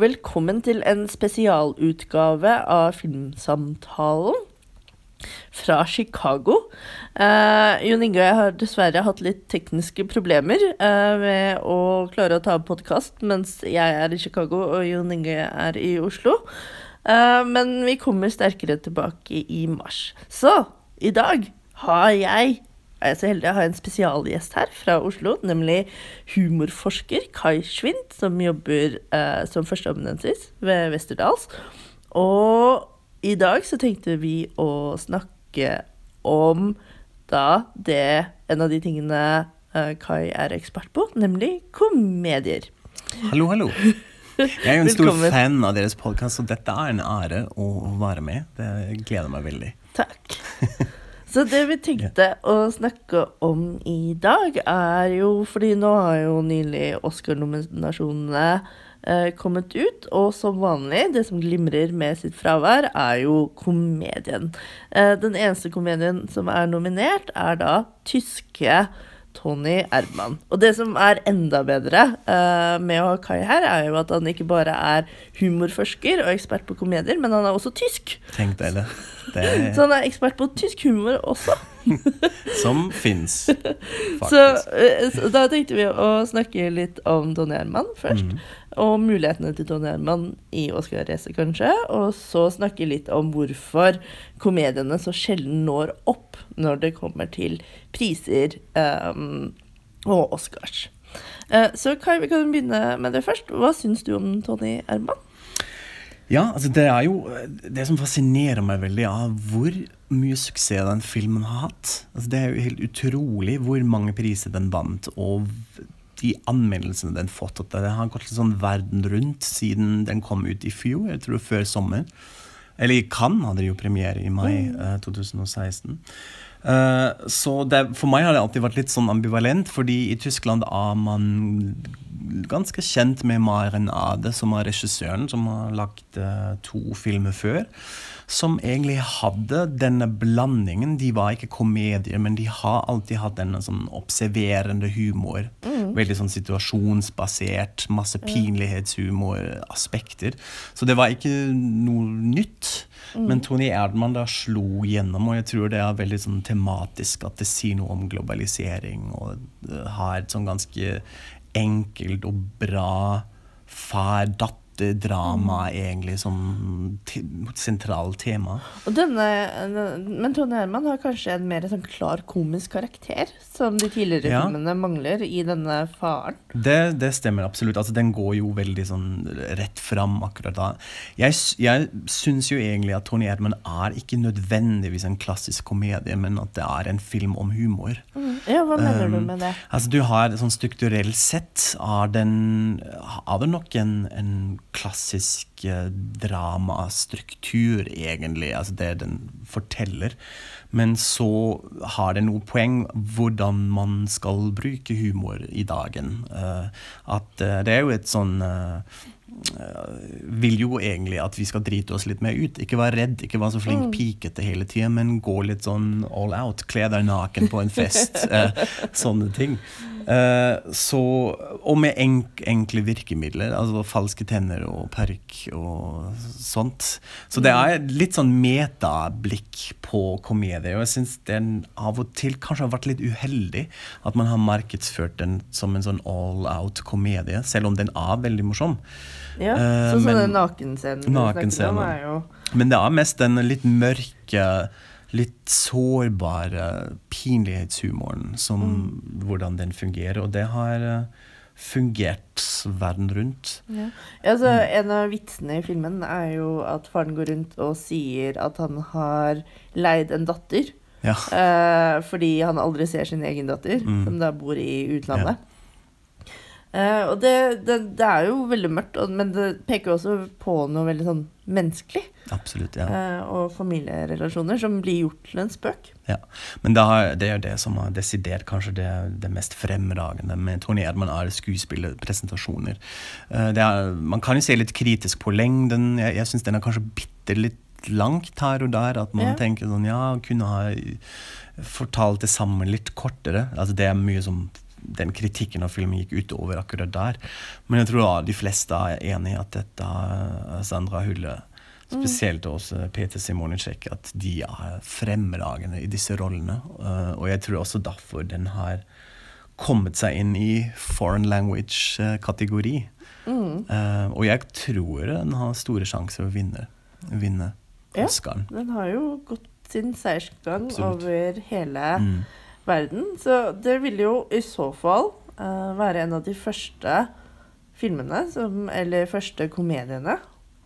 velkommen til en spesialutgave av Filmsamtalen fra Chicago. Eh, Jon Inge og jeg har dessverre hatt litt tekniske problemer eh, ved å klare å ta opp podkast mens jeg er i Chicago og Jon Inge er i Oslo. Eh, men vi kommer sterkere tilbake i mars. Så i dag har jeg er jeg så heldig å ha en spesialgjest her fra Oslo, nemlig humorforsker Kai Schwind, som jobber eh, som førsteamanuensis ved Westerdals. Og i dag så tenkte vi å snakke om da det En av de tingene eh, Kai er ekspert på, nemlig komedier. Hallo, hallo. Jeg er jo en stor fan av deres podkast, så dette er en ære å være med. Det gleder meg veldig. Takk. Så det vi tenkte å snakke om i dag, er jo Fordi nå har jo nylig Oscar-nominasjonene eh, kommet ut, og som vanlig, det som glimrer med sitt fravær, er jo komedien. Eh, den eneste komedien som er nominert, er da tyske Tony Erdmann. Og det som er enda bedre uh, med å ha Kai her, er jo at han ikke bare er humorforsker og ekspert på komedier, men han er også tysk. Tenk deg det. Det Så han er ekspert på tysk humor også. som fins, Så, faktisk. eh, så da tenkte vi å snakke litt om Tony Herman først. Mhm. Og mulighetene til Tony Herman i Oscar-racet, kanskje. Og så snakke litt om hvorfor komediene så sjelden når opp når det kommer til priser um, og Oscars. Uh, så Kai, vi kan begynne med det først. Hva syns du om Tony Herman? Ja, altså det er jo Det som fascinerer meg veldig, av hvor mye suksess den filmen har hatt. Altså det er jo helt utrolig hvor mange priser den vant, og de anmeldelsene den fått. At det har gått litt sånn verden rundt siden den kom ut i fjor, jeg tror før sommer. Eller i Cannes hadde de jo premiere i mai eh, 2016. Eh, så det, for meg har det alltid vært litt sånn ambivalent, fordi i Tyskland er man ganske kjent med Maren Ade, som er regissøren, som har lagt eh, to filmer før. Som egentlig hadde denne blandingen. De var ikke komedier, men de har alltid hatt denne sånn observerende humor. Veldig sånn situasjonsbasert, masse pinlighetshumoraspekter. Så det var ikke noe nytt. Men Tony Erdman da slo gjennom, og jeg tror det er veldig sånn tematisk at det sier noe om globalisering, og har et sånn ganske enkelt og bra far-datter-drama egentlig som sentralt tema. Denne, men Tony Herman har kanskje en mer sånn klar komisk karakter, som de tidligere Ja. filmene mangler i denne faren. Det, det stemmer absolutt. Altså, den går jo veldig sånn rett fram akkurat da. Jeg, jeg syns jo egentlig at Tony Herman er ikke nødvendigvis en klassisk komedie, men at det er en film om humor. Ja, hva mener du Um, med det? Altså du har sånn strukturelt sett er, den, er det nok en, en klassisk eh, dramastruktur, egentlig. Altså det den forteller. Men så har det noe poeng hvordan man skal bruke humor i dagen. Eh, at eh, det er jo et sånn vil jo egentlig at vi skal drite oss litt mer ut. Ikke være redd, ikke være så flink pikete hele tida, men gå litt sånn all out. Kle deg naken på en fest. eh, sånne ting. Eh, så, og med enk, enkle virkemidler, altså falske tenner og parykk og sånt. Så det er litt sånn metablikk på komedie, og jeg syns den av og til kanskje har vært litt uheldig at man har markedsført den som en sånn all out komedie, selv om den er veldig morsom. Ja, sånn som den nakenscenen du snakket om, er jo Men det er mest den litt mørke, litt sårbare pinlighetshumoren som hvordan den fungerer. Og det har eh, fungert verden rundt. ja. altså, En av vitsene i filmen er jo at faren går rundt og sier at han har leid en datter. Ja. eh, fordi han aldri ser sin egen datter, Mm. som da bor i utlandet. Eh, og det, det, det er jo veldig mørkt, men det peker også på noe veldig sånn menneskelig. Absolutt. ja. Uh, og familierelasjoner som blir gjort til en spøk. Ja, men det, har, det er det som har desidert kanskje det, det mest fremragende med Tony Edman, er skuespillerpresentasjoner. Uh, er, man kan jo se litt kritisk på lengden. Jeg, jeg syns den er kanskje bitte litt langt her og der. At man Ja. tenker sånn Ja, kunne ha fortalt det sammen litt kortere. Altså Det er mye som den kritikken av filmen gikk utover akkurat der. Men jeg tror ja, de fleste er enig i at dette eh, Sandra Hulle Spesielt også Peter Simonicek, at de er fremragende i disse rollene. Eh, og jeg tror også derfor den har kommet seg inn i foreign language-kategori. Mm. Eh, og jeg tror den har store sjanser å vinne, vinne Ja. Den har jo gått sin seiersgang over hele Mm. Verden. Så det ville jo i så fall uh, være en av de første filmene, som, eller første komediene,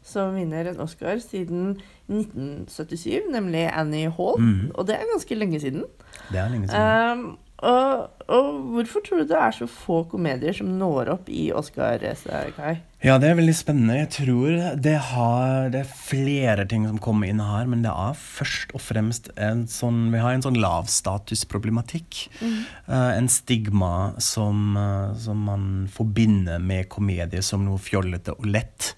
som vinner en Oscar siden 1977, nemlig Annie Hall. Mhm. Og det er ganske lenge siden. Det er lenge siden. Um, og, og hvorfor tror du det er så få komedier som når opp i Oscar-racet, Kai? Ja, det er veldig spennende. Jeg tror det, har, det er flere ting som kommer inn her, men det er først og fremst en sånn Vi har en sånn lavstatusproblematikk. Eh, en stigma som, uh, som man forbinder med komedier som noe fjollete og lett.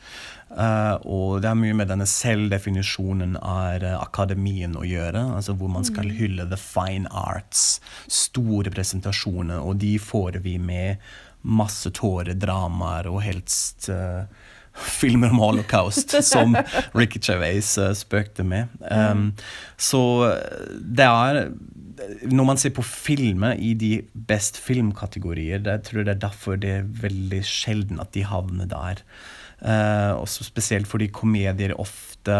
Eh, og det har mye med denne selvdefinisjonen av eh, akademien å gjøre. altså Hvor man skal hylle the fine arts. Store presentasjoner, og de får vi med masse tårer, dramaer og helst eh, filmer om holocaust, som Ricky uh, spøkte med. Um, så det er Når man ser på filmer i de best filmkategorier, det tror jeg det er derfor det er veldig sjelden at de havner der. Eh, også spesielt fordi komedier ofte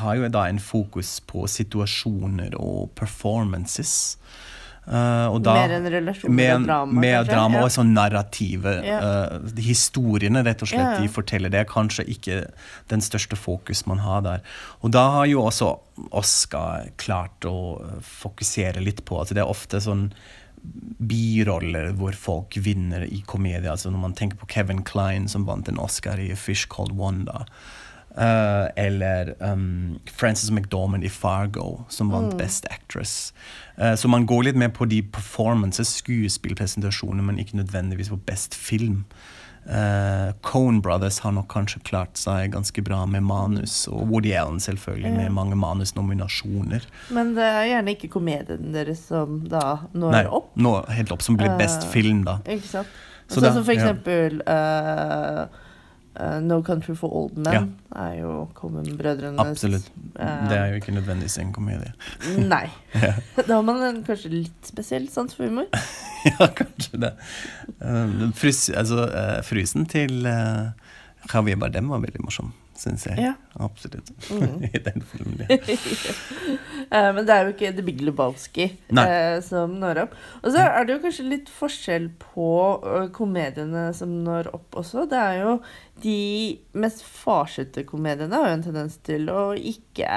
har jo da en fokus på situasjoner og performances. Uh, da, Mer enn relasjoner med, og drama, Med kanskje? drama Ja. og sånn narrative. Ja. Uh, historiene rett og slett Ja, de forteller, det er kanskje ikke den største fokus man har der. Og da har jo også Oscar klart å eh, fokusere litt på altså Det er ofte sånn biroller hvor folk vinner i komedie. Altså når man tenker på Kevin Klein som vant en Oscar i Fish Called Wanda. Uh, eller um, Frances McDormand i Fargo, som vant Best Actress. Uh, så man går litt mer på de performances, skuespillpresentasjoner, men ikke nødvendigvis på best film. Uh, Cone Brothers har nok kanskje klart seg ganske bra med manus, og Woody Allen selvfølgelig, med mange manusnominasjoner. Men det er gjerne ikke komedien deres som da når Nei, opp. nå helt opp som blir best uh, film, da. Ikke sant? Så Sånn som for ja. eksempel eh, No Country for Old Men er jo Common-brødrenes Absolutt. eh, Det er jo ikke nødvendigvis en komedie. Nei. Da har man en kanskje litt spesiell sans for humor. ja, kanskje det. Um, frys, altså, frysen til uh, Javier Bardem var veldig morsom, syns jeg. Ja. Absolutt. Mm. I den filmen. Ja. Eh, men det er jo ikke The Big Lebowski eh, som når opp. Og så er det jo kanskje litt forskjell på eh, komediene som når opp også. Det er jo de mest farsete komediene har jo en tendens til å ikke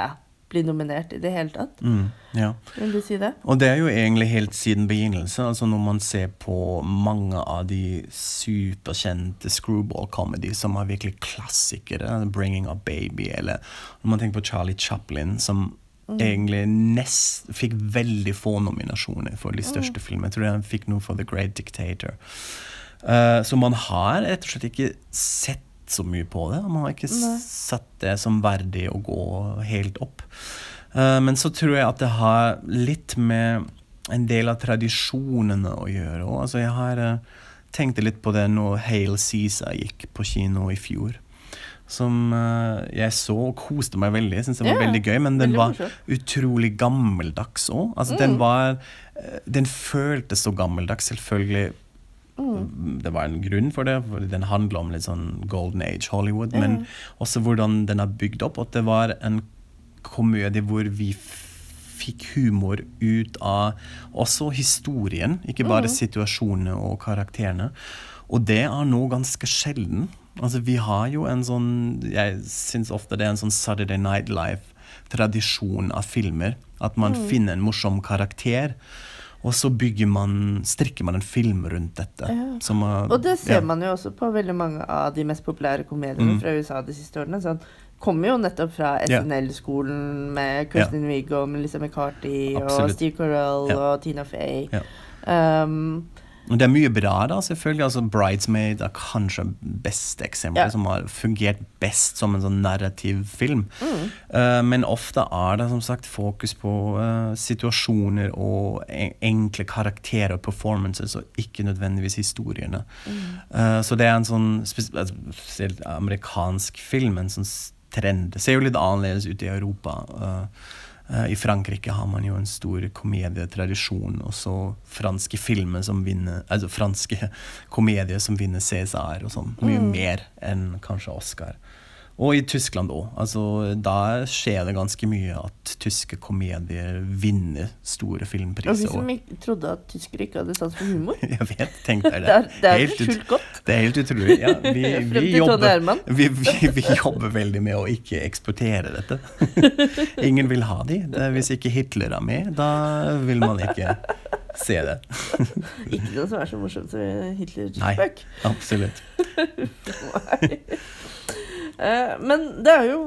bli nominert i det hele tatt. Mm, ja. Vil du si det? Og det er jo egentlig helt siden begynnelsen. Altså når man ser på mange av de superkjente screwball comedy som er virkelig klassikere, 'Bringing Up Baby', eller når man tenker på Charlie Chaplin, som egentlig nest, fikk veldig få nominasjoner for de største filmene. Jeg tror han fikk noe for 'The Great Dictator'. Uh, så man har rett og slett ikke sett så mye på det. Man har ikke Nei. satt det som verdig å gå helt opp. Eh, men så tror jeg at det har litt med en del av tradisjonene å gjøre òg. Altså jeg har uh, tenkt litt på det når Hale Cæsar gikk på kino i fjor. Som eh, jeg så og koste meg veldig. Jeg synes det var Ja, veldig gøy, men den var utrolig gammeldags òg. Altså, den var eh, Den føltes så gammeldags, selvfølgelig. Det var en grunn for det, for den handler om litt sånn golden age Hollywood, men også hvordan den er bygd opp. At det var en komedie hvor vi fikk humor ut av også historien, ikke bare situasjonene og karakterene. Og det er nå ganske sjelden. Altså, vi har jo en sånn Jeg syns ofte det er en sånn Saturday Night Live-tradisjon av filmer. At man finner en morsom karakter, og så bygger man strikker man en film rundt dette. Ja. som uh, Og det ser ja. man jo også på veldig mange av de mest populære komediene Mm. fra USA de siste årene. Sånn, kommer jo nettopp fra SNL-skolen med Kristin Wiig og Melissa McCarthy og Steve Carell Ja. og Tina Fey. Ja. Um, det er mye bra, da, selvfølgelig. altså 'Bridesmaid' er kanskje beste eksempelet Ja. som har fungert best som en sånn narrativ film. Mm. Uh, men ofte er det som sagt fokus på uh, situasjoner og en enkle karakterer og performances, og ikke nødvendigvis historiene. Eh, så det er en sånn spesielt amerikansk film, en sånn trend. Det ser jo litt annerledes ut i Europa. Eh, I Frankrike har man jo en stor komedietradisjon, og så franske filmer som vinner Altså franske komedier som vinner César og sånn. Mye mer enn kanskje Oscar. Og i Tyskland òg. Altså, da skjer det ganske mye at tyske komedier vinner store Og vi filmpriser. som ikke trodde at tyskere ikke hadde sans for humor. jeg vet, tenk deg det. Det er, det er Helt skjult godt. det er helt utrolig. Ja, vi, vi, jobber, vi, vi, jobber veldig med å ikke eksportere dette. Ingen vil ha de. Det hvis ikke Hitler er med, da vil man ikke se det. Ikke noe som er så morsomt som Hitlers spøk. Absolutt. Nei. Eh, Men det er jo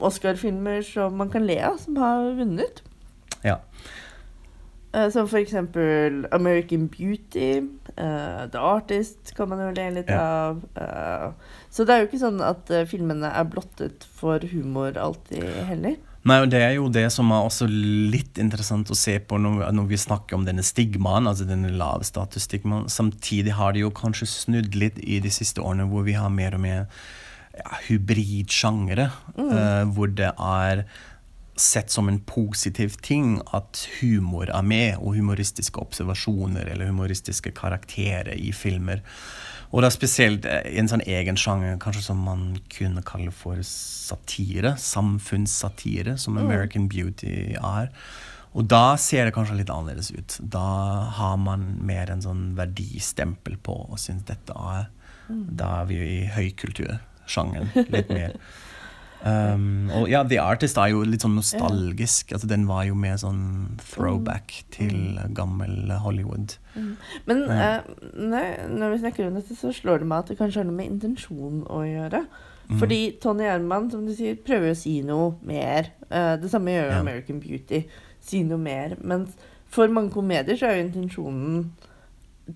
Oscar-filmer som man kan le av, som har vunnet. Ja. Eh, Som for eksempel American Beauty, eh, The Artist kan man jo le litt Ja. av. eh, så det er jo ikke sånn at eh, filmene er blottet for humor alltid heller. Nei, og Det er jo det som er også litt interessant å se på når, når vi snakker om denne stigmaen, altså denne lavstatusstigmaen. Samtidig har det jo kanskje snudd litt i de siste årene, hvor vi har mer og mer ja, hybridsjangre, mm. uh, hvor det er sett som en positiv ting at humor er med, og humoristiske observasjoner eller humoristiske karakterer i filmer. Og det er spesielt eh, en sånn egen sjanger, kanskje som man kunne kalle for satire. Samfunnssatire, som American Beauty er. Og da ser det kanskje litt annerledes ut. Da har man mer en sånn verdistempel på og syns dette er Da er vi jo i høykultursjangeren litt mer. Um, og ja, The Artist er jo litt sånn nostalgisk. Altså, den var jo mer sånn throwback til gammel Hollywood. Men eh, når vi snakker om dette, så slår det meg at det kanskje har noe med intensjon å gjøre. Fordi Tony Herman, som du sier, prøver å si noe mer. Eh, det samme gjør jo Ja. American Beauty. Si noe mer. Mens for mange komedier så er jo intensjonen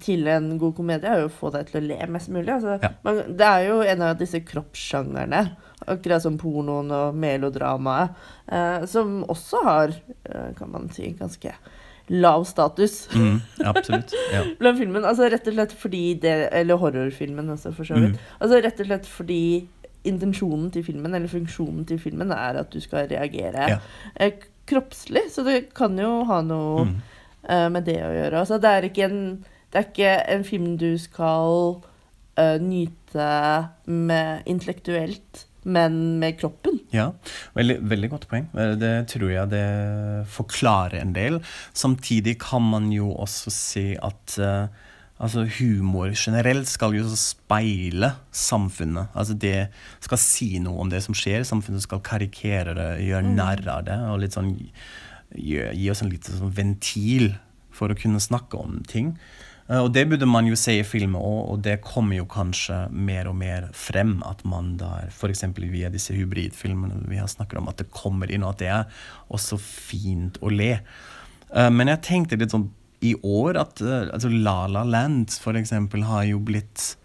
til en god komedie er jo å få deg til å le mest mulig. Altså, Ja. man, det er jo en av disse kroppssjangerne, akkurat som pornoen og melodramaet, eh, som også har, eh, kan man si, ganske lav status Mm, absolutt. Ja. blant filmen. Altså rett og slett fordi det Eller horrorfilmen også, for så vidt. Mm. Altså rett og slett fordi intensjonen til filmen, eller funksjonen til filmen, er at du skal reagere Ja. eh, kroppslig. Så det kan jo ha noe Mm. eh, med det å gjøre. Altså det er ikke en, det er ikke en film du skal uh, nyte med intellektuelt, men med kroppen. Ja, veldig, veldig godt poeng. Eh, Det tror jeg det forklarer en del. Samtidig kan man jo også si at uh, altså humor generelt skal jo speile samfunnet. Altså det skal si noe om det som skjer. Samfunnet skal karikere det, gjøre narr av det. Og litt sånn gi, gi oss en liten sånn ventil for å kunne snakke om ting. Eh, Og det burde man jo se i filmer òg, og det kommer jo kanskje mer og mer frem. At man der, f.eks. via disse hybridfilmene vi har snakket om, at det kommer inn, og at det er også fint å le. Eh, Men jeg tenkte litt sånn i år at eh, altså La La Land eksempel har jo blitt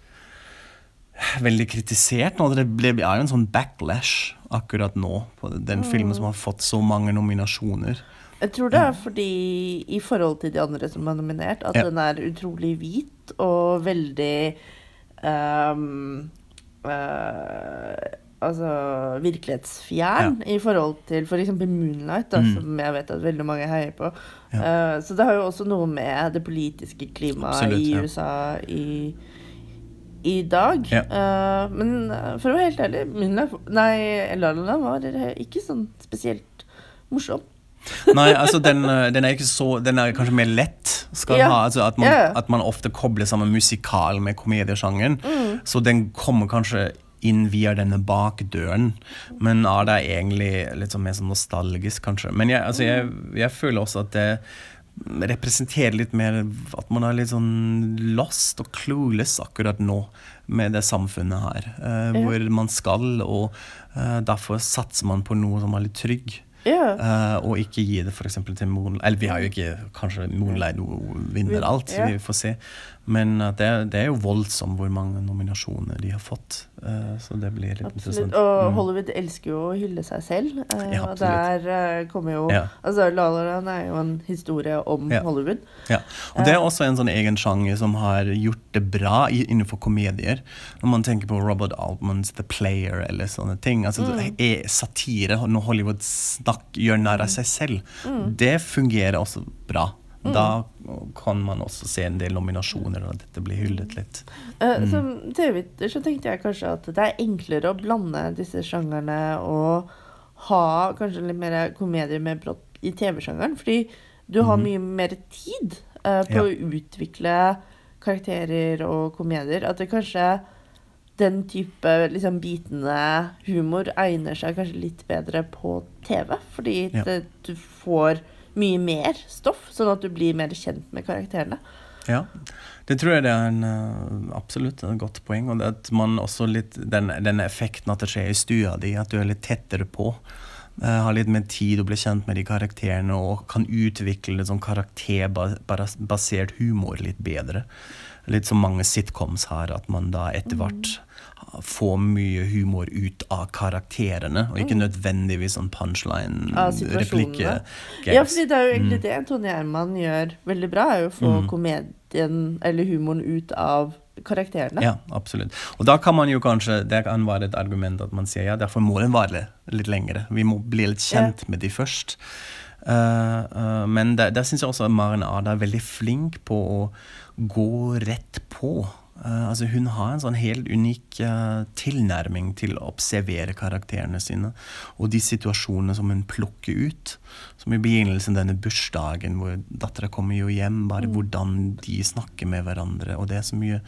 veldig kritisert nå. Det er jo en sånn backlash akkurat nå på den filmen som har fått så mange nominasjoner. Jeg tror det er fordi, i forhold til de andre som er nominert, at Ja. den er utrolig hvit og veldig um, uh, Altså virkelighetsfjern i forhold til f.eks. For Moonlight, da, Mm. som jeg vet at veldig mange heier på. Ja. Uh, så det har jo også noe med det politiske klimaet i ja. USA i, i dag. Ja. Uh, men eh, for å være helt ærlig, Moonlight Nei, La La var ikke sånn spesielt morsom. Nei, altså den, eh, den er ikke så Den er kanskje mer lett. Skal Ja. ha, altså at, man, Ja. at man ofte kobler sammen musikal med komediesjangeren. Mm. Så den kommer kanskje inn via denne bakdøren. Men er det egentlig litt sånn mer sånn nostalgisk, kanskje. Men jeg, altså jeg, jeg føler også at det representerer litt mer at man er litt sånn lost og clueless akkurat nå med det samfunnet her. eh, Ja. Hvor man skal, og eh, derfor satser man på noe som er litt trygg. Ja. Eh, og ikke gi det f.eks. til Moonlight Eller vi har jo ikke Kanskje Moonlight vinner alt, Ja. vi får se. Men det, er- det er jo voldsomt hvor mange nominasjoner de har fått. Eh, så det blir litt Absolutt. interessant. Og Mm. Hollywood elsker jo å hylle seg selv. eh, Ja, og der eh, kommer jo Ja. Altså, La La Land er jo en historie om Ja. Hollywood. Ja, og Det er også en sånn egen sjanger som har gjort det bra innenfor komedier. Når man tenker på Robert Altmans The Player eller sånne ting. altså Mm. det Satire, når Hollywood snakk, gjør narr av seg selv, det fungerer også bra. Da kan man også se en del nominasjoner, og dette blir hyllet litt. Eh, Mm. Som TV-viter så tenkte jeg kanskje at det er enklere å blande disse sjangerne og ha kanskje litt mer komedier med brått i TV-sjangeren. Fordi du har Mhm. mye mer tid uh, på Ja. å utvikle karakterer og komedier. At det kanskje den type liksom bitende humor egner seg kanskje litt bedre på TV. Fordi Ja. det, du får mye mer stoff, sånn at du blir mer kjent med karakterene. Ja, det tror jeg det er en, eh, absolutt et godt poeng. Og at man også litt, den, den effekten at det skjer i stua di, at du er litt tettere på. eh, har litt mer tid å bli kjent med de karakterene og kan utvikle litt sånn karakterbasert humor litt bedre. Litt som mange sitcoms har, at man da etter hvert får mye humor ut av karakterene, og ikke nødvendigvis sånn punchline, Av situasjonene. replikke, Ja, fordi det er jo egentlig Mm. det Tone Herman gjør veldig bra, er jo å få Mm. komedien eller humoren ut av karakterene. Ja, absolutt. Og da kan man jo kanskje, det kan være et argument at man sier ja, derfor må den vare litt lengre. Vi må bli litt kjent med de først. Uh, uh, men der, der syns jeg også Maren Ada er veldig flink på å gå rett på. Eh, altså Hun har en sånn helt unik eh, tilnærming til å observere karakterene sine. Og de situasjonene som hun plukker ut. Som i begynnelsen denne bursdagen hvor dattera kommer jo hjem. Bare hvordan de snakker med hverandre. Og det er så mye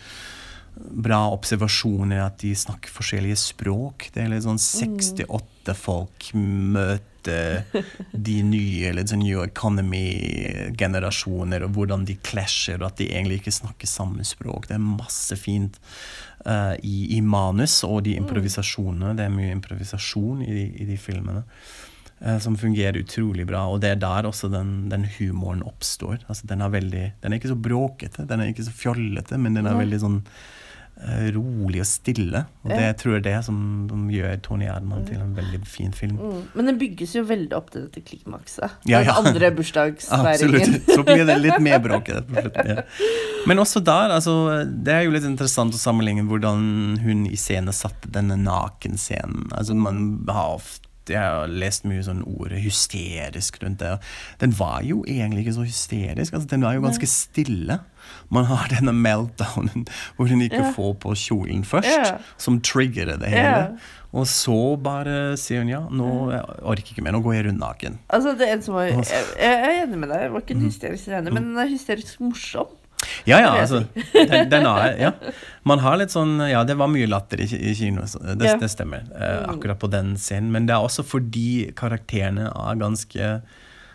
bra observasjoner at de snakker forskjellige språk. Det er litt sånn 68 folk møter de nye eller sånn New Economy-generasjoner, og hvordan de clasher, og at de egentlig ikke snakker samme språk. Det er masse fint uh, i, i manus og de improvisasjonene. Det er mye improvisasjon i i de filmene. eh, som fungerer utrolig bra, og det er der også den, den humoren oppstår. Altså, den, er veldig, den er ikke så bråkete, den er ikke så fjollete, men den er veldig sånn eh, rolig og stille. Og det jeg tror jeg det som, som gjør Tony Erdmann til en veldig fin film. Mm. Men den bygges jo veldig opp til dette klimakset. Ja, Den andre bursdagsfeiringen. Absolutt. Så blir det litt mer bråkete på slutten. Ja. Men også der, altså, det er jo litt interessant å sammenligne hvordan hun iscenesatte denne nakenscenen. Altså, man har ofte jeg har lest mye sånn ordet hysterisk rundt det. Den var jo egentlig ikke så hysterisk. Altså, den var jo ganske stille. Man har denne meltdownen hvor hun ikke Ja. får på kjolen først, Ja. som triggerer det hele. Og så bare sier hun ja, nå jeg orker ikke mer, nå går jeg rundt naken. Altså, det er en som var, jeg, jeg er enig med deg, jeg var ikke en hysterisk scene, men den er hysterisk morsom. Ja, ja, altså. Den, den er, ja. Man har litt sånn Ja, det var mye latter i, i kino, det, Ja. det stemmer. Eh, Mm. akkurat på den scenen. Men det er også fordi karakterene er ganske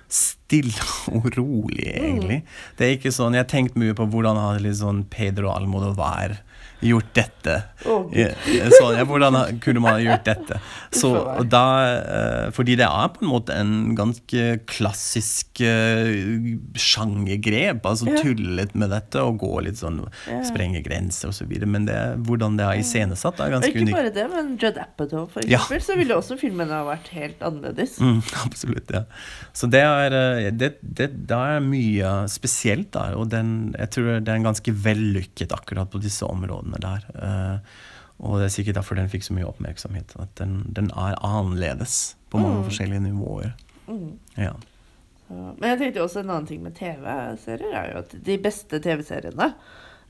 stille og rolig, egentlig. Det er ikke sånn Jeg har tenkt mye på hvordan hadde litt sånn Pedro Almodovar gjort dette. Oh. Ja, sånn, ja, hvordan kunne man gjort dette? Så, da, eh, fordi det er på en måte en ganske klassisk eh, sjangergrep. Altså Ja. tulle litt med dette og gå litt sånn sprenge grenser osv. Men det, hvordan det er iscenesatt, er Og unikt. ikke bare det, men Judd Apatow, for Ja. eksempel, så ville også filmene ha vært helt annerledes. Mm, absolutt, ja. Så det er, eh, det, det, det er mye spesielt der, og den, jeg tror det er en ganske vellykket akkurat på disse områdene der. Eh, og det er sikkert derfor den fikk så mye oppmerksomhet. At den, den er annerledes på mange Mm. forskjellige nivåer. Mm. Ja. Men jeg tenkte også en annen ting med TV-serier er jo at de beste TV-seriene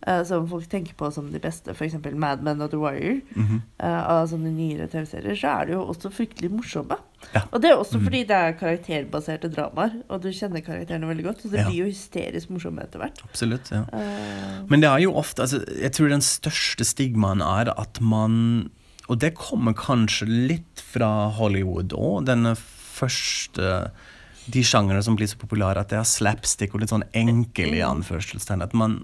eh, som folk tenker på som de beste, f.eks. Mad Men og The Wire, mm -hmm. uh, av sånne nyere TV-serier, så er det jo også fryktelig morsomme. Ja. Og det er også Mm. fordi det er karakterbaserte dramaer, og du kjenner karakterene veldig godt, så det Ja. blir jo hysterisk morsomme etter hvert. Absolutt. ja. Uh, Men det er jo ofte altså, Jeg tror den største stigmaen er at man Og det kommer kanskje litt fra Hollywood òg. Denne første de sjangrene som blir så populære, at det er slapstick og litt sånn enkel i anførselstegn. At man,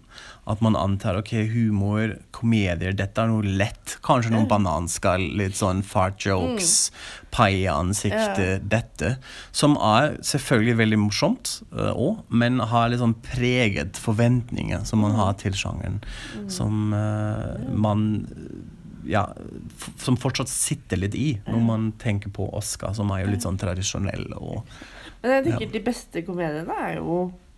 at man antar ok, humor, komedier, dette er noe lett. Kanskje noen bananskall, litt sånn fart jokes, pai i ansiktet, dette. Som er selvfølgelig veldig morsomt òg, men har litt sånn preget forventninger som man har til sjangeren. Som uh, man ja, som fortsatt sitter litt i når man tenker på Oscar, som er jo litt sånn tradisjonell og Men jeg tenker de beste komediene er jo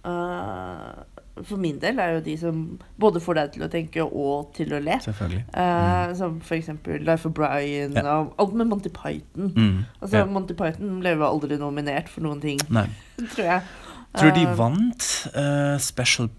uh, For min del er jo de som både får deg til å tenke og til å le. Selvfølgelig. Uh, Som for eksempel Life of Brian Ja. og alt med Monty Python. Mm, Altså, ja. Monty Python ble jo aldri nominert for noen ting, Nei. tror jeg. Tror de Eh, vant Special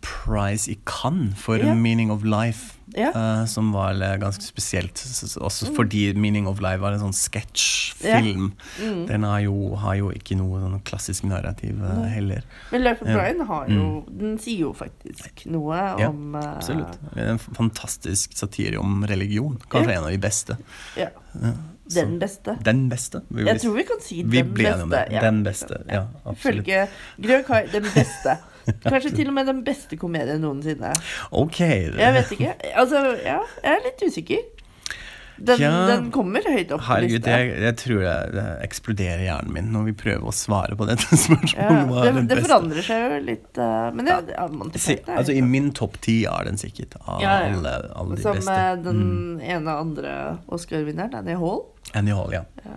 Prize i Cannes for yeah. Meaning of Life, Ja. uh, som var eh, ganske spesielt. Også fordi Meaning of Life var en sånn sketsjfilm. Mm. Den har jo, har jo ikke noe sånn klassisk narrativ uh, heller. Men Life of Ja. Brian har jo Den sier jo faktisk noe Ja, om uh, Absolutt. En fantastisk satire om religion. Kanskje Ja. en av de beste. Ja. Ja, så- Den beste. Den beste. Vi, Jeg tror vi kan si Vi den beste. Den beste, ja, absolutt. Ifølge Grønn Kai, den beste. Kanskje til og med den beste komedien noensinne. Ok. Jeg vet ikke. Altså, ja, jeg er litt usikker. Den, Ja. den kommer høyt opp på Herregud, lista. jeg, jeg tror det, det eksploderer hjernen min når vi prøver å svare på dette spørsmålet. Ja, det, det forandrer seg jo litt, eh, men det, ja, Monty Python er altså, I min topp ti er den sikkert av Ja, ja. alle, alle de Som beste. eh, Mm. den ene andre Oscar-vinneren, Annie Hall. Annie Hall, ja. Ja.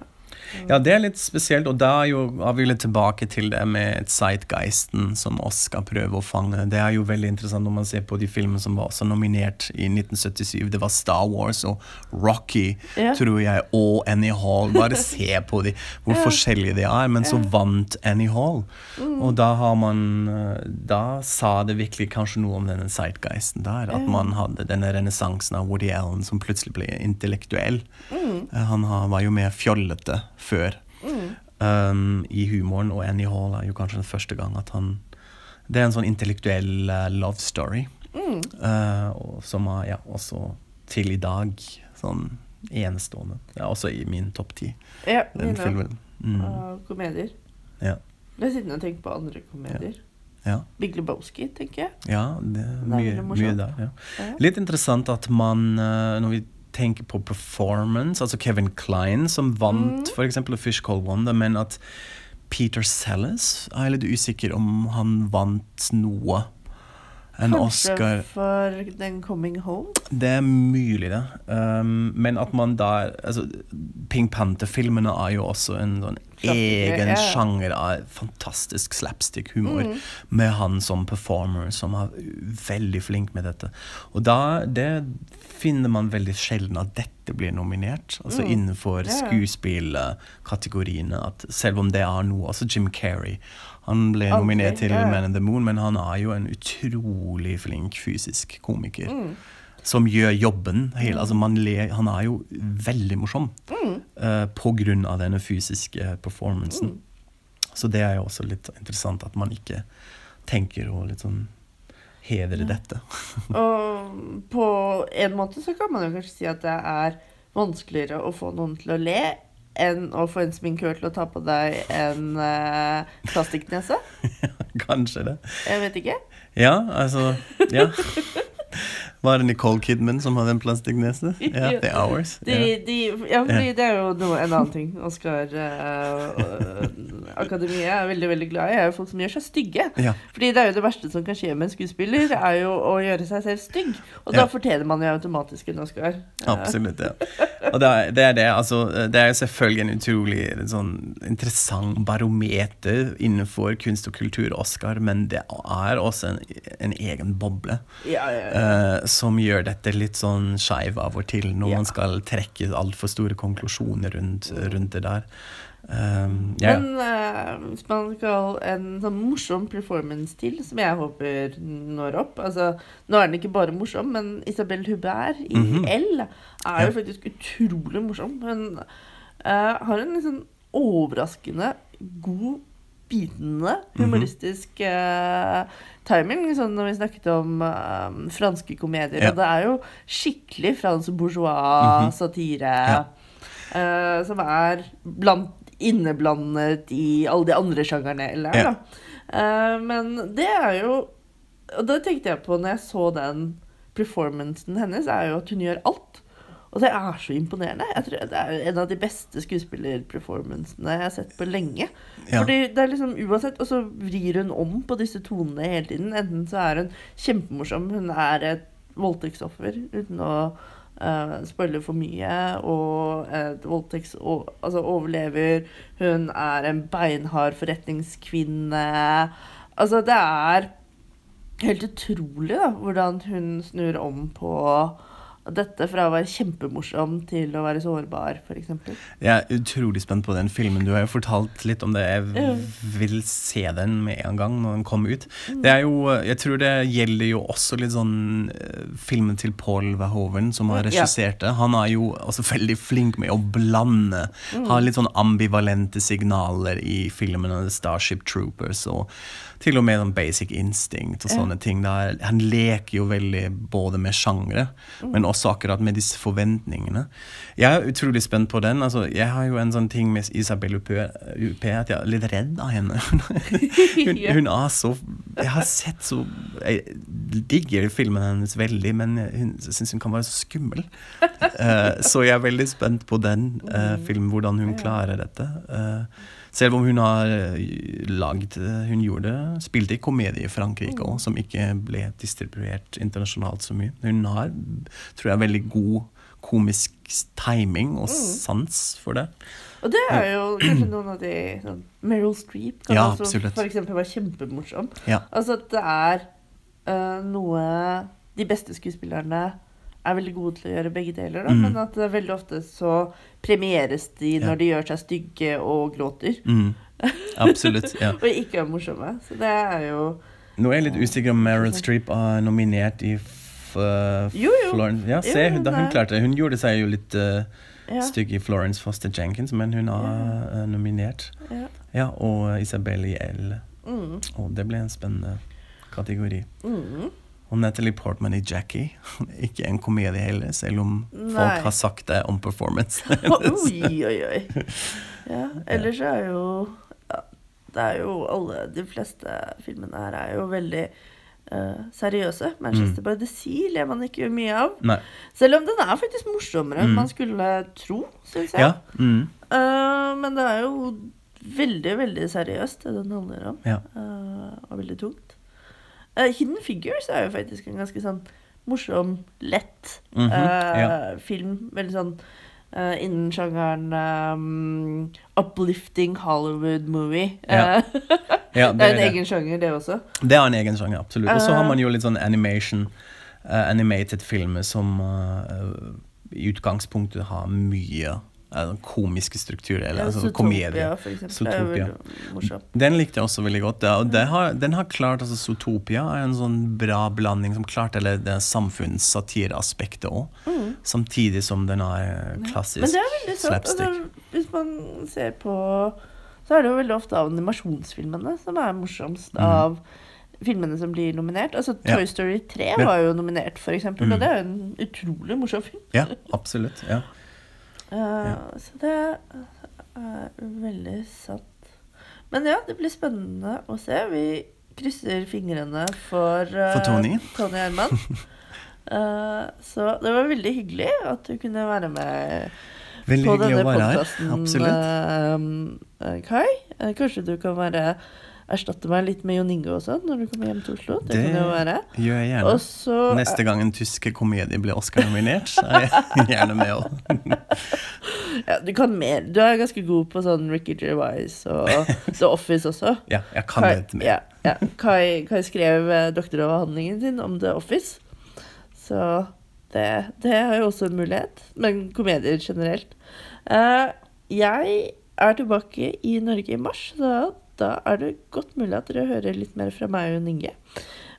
Ja, det er litt spesielt, og da er jo, er vi litt tilbake til det med zeitgeisten som Oscar prøver å fange. Det er jo veldig interessant når man ser på de filmene som var også nominert i 1977. Det var Star Wars og Rocky, Ja. tror jeg, og Annie Hall. Bare se på de, hvor Ja. forskjellige de er. Men så vant Annie Hall. Mm. Og da har man eh, Da sa det virkelig kanskje noe om denne zeitgeisten der. At man hadde denne renessansen av Woody Allen som plutselig ble intellektuell. Mm. Eh, Han var jo mer fjollete før Mm. um, i humoren, og Annie Hall er jo kanskje den første gang at han Det er en sånn intellektuell uh, love story, Mm. uh, og som er ja, også til i dag sånn enestående. Er også i min topp ti, Ja, den filmen. Mm, Uh, komedier. Ja. Jeg sitter og tenker på andre komedier. ja. Big Lebowski, tenker jeg. ja, det er Det er mye, der. Ja. Ja. Litt interessant at man, eh, når vi tenker på performance, altså Kevin Klein som vant Mm. eksempel Fish Call Wonder, men at Peter Sellers er jeg litt usikker om han vant noe. En Kanskje Oscar for den Coming Home. Det er mulig, det. Um, men at man da altså, Pink Panther-filmene er jo også en sånn egen ja. sjanger av fantastisk slapstick-humor. Mm. Med han som performer, som er veldig flink med dette. Og da det finner man veldig sjelden at dette blir nominert. Altså Mm. innenfor yeah. skuespillkategoriene. At selv om det er noe Også Jim Carrey. Han ble Aldri, nominert til ja. Man in the Moon, men han er jo en utrolig flink fysisk komiker Mm. som gjør jobben. Hele, altså man le, han er jo veldig morsom Mm. uh, på grunn av denne fysiske performancen. Mm. Så det er jo også litt interessant at man ikke tenker å litt sånn hedre dette. Og på en måte så kan man jo kanskje si at det er vanskeligere å få noen til å le enn å få en sminkør til å ta på deg en uh, plastikknese. Kanskje det. Jeg vet ikke. Ja, altså Ja. Var det Nicole Kidman som hadde en plastikknese? Ja, The Hours. De, de, ja, fordi det er jo noe, en annen ting Oscar-akademiet er veldig veldig glad i, er jo folk som gjør seg stygge. Ja. Fordi det er jo det verste som kan skje med en skuespiller, er jo å gjøre seg selv stygg. Og da Ja. fortjener man jo automatisk en Oscar. Absolutt, ja. Og det er det. Er det, altså, det er jo selvfølgelig en utrolig sånn, interessant barometer innenfor kunst og kultur, Oscar, men det er også en, en egen boble Ja, ja, ja. eh, som gjør dette litt sånn skeiv av og til, når Ja. man skal trekke altfor store konklusjoner rundt, rundt det der. Um, yeah. Men uh, hvis man skal en sånn morsom performance til, som jeg håper når opp altså, Nå er den ikke bare morsom, men Isabel Hubert i Mhm. L er jo faktisk utrolig morsom. Hun uh, har en liksom overraskende god, bitende, Mhm. humoristisk uh, timing. Sånn når vi snakket om eh, franske komedier. Ja. Og det er jo skikkelig fransk bourgeois-satire. Ja. uh, som er blant inneblandet i alle de andre sjangerne eller Ja. Eh, men det er jo Og det tenkte jeg på når jeg så den performancen hennes, er jo at hun gjør alt. Og det er så imponerende. Jeg tror Det er en av de beste skuespillerperformancene jeg har sett på lenge. Ja. Fordi det er liksom uansett Og så vrir hun om på disse tonene hele tiden. Enten så er hun kjempemorsom, hun er et voldtektsoffer uten å uh, spoile for mye, og et voldtekts... Altså overlever. Hun er en beinhard forretningskvinne. Altså, det er helt utrolig da, hvordan hun snur om på dette fra å være kjempemorsom til å være sårbar, f.eks. Jeg er utrolig spent på den filmen. Du har jo fortalt litt om det. Jeg vil se den med en gang når den kommer ut. Det er jo, jeg tror det gjelder jo også litt sånn eh, filmen til Paul Verhoeven, som har regissert det. Han er jo også veldig flink med å blande. Har litt sånn ambivalente signaler i filmene Starship Troopers og til og med sånn Basic Instinct og Ja. sånne ting. Der, han leker jo veldig både med sjangre, men også akkurat med disse forventningene. Jeg er utrolig spent på den. Altså, jeg har jo en sånn ting med Isabel Huppé Huppé at jeg er litt redd av henne. hun, Ja. hun er så Jeg har sett så Jeg digger filmen hennes veldig, men hun syns hun kan være så skummel. Uh, så jeg er veldig spent på den uh, filmen, hvordan hun klarer dette. Eh, selv om hun har eh, lagd eh, Hun gjorde spilte i komedie i Frankrike òg, som ikke ble distribuert internasjonalt så mye. Hun har, tror jeg, veldig god komisk timing og sans for det. Og det er jo kanskje noen av de sånn, Meryl Streep kan Ja, også absolutt. for eksempel være kjempemorsom. Ja. Altså at det er uh, noe De beste skuespillerne er veldig gode til å gjøre begge deler, da, Mm. men at det er veldig ofte så premieres de når Ja. de gjør seg stygge og gråter, Mm. Absolutt. ja. og ikke er morsomme. Så det er jo Nå er jeg litt usikker om Meryl Streep er nominert i f Jo, jo. Florence. Ja, se, Jo, da hun klarte det. Hun gjorde seg jo litt uh, ja, stygg i Florence Foster Jenkins, men hun er uh, nominert. ja. Ja, og Isabel L. Mm, Og det ble en spennende kategori. mm. Og Natalie Portman i Jackie. Ikke en komedie heller, selv om Nei. folk har sagt det om performance. Oi, oi, oi. Ja, ellers er jo ja, Det er jo alle De fleste filmene her er jo veldig uh, seriøse. Manchester by the Sea ler man ikke mye av. Nei. Selv om den er faktisk morsommere enn Mm. man skulle tro, syns jeg. Ja. Mm. Uh, men det er jo veldig, veldig seriøst, det den handler om. ja. Uh, og veldig tungt. Eh, Hidden Figures er jo faktisk en ganske sånn morsom, lett mm -hmm, ja. film. Veldig sånn eh, innen sjangeren um, uplifting Hollywood movie. Ja, Ja, det er en det. egen sjanger, det også. Det er en egen sjanger, absolutt. Og så har man jo litt sånn animation, uh, animated filmer som uh, i utgangspunktet har mye eh, komiske strukturer, eller altså komedie. Zootopia. Den likte jeg også veldig godt. Ja. Og har, den har klart, altså Zootopia er en sånn bra blanding som klarte eller det samfunnssatireaspektet òg. Mm. Samtidig som den er klassisk Men det er veldig sant. Altså, slapstick. hvis man ser på Så er det jo veldig ofte animasjonsfilmene som er morsomst mm. av filmene som blir nominert. Altså Ja. Toy Story 3 Ja. var jo nominert, for eksempel, Mhm. og det er jo en utrolig morsom film. Ja, absolutt. Ja. Eh, Så det er veldig sant. Men ja, det blir spennende å se. Vi krysser fingrene for, uh, For Tony. Tony Herman. uh, så det var veldig hyggelig at du kunne være med Veldig på hyggelig denne å være her. podkasten. Kai. Eh, kanskje du kan være erstatte meg litt med Jon Inge også, når du kommer hjem til Oslo. Det, Det kan jo være. Gjør jeg gjerne. Også, Neste gang en tysk komedie blir Oscar-nominert, så er jeg gjerne med òg. ja, Du kan mer. Du er ganske god på sånn Ricky Gervais og The Office også. Ja, jeg kan Kai, litt mer. ja, ja. Kai, Kai skrev eh, doktoravhandlingen sin om The Office. Så det, det er jo også en mulighet. Men komedier generelt. Uh, jeg er tilbake i Norge i mars, så da er det godt mulig at dere hører litt mer fra meg og Inge.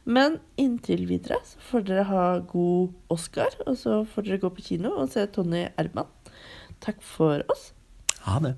Men inntil videre så får dere ha god Oscar, og så får dere gå på kino og se Tony Erman. Takk for oss. Ha det.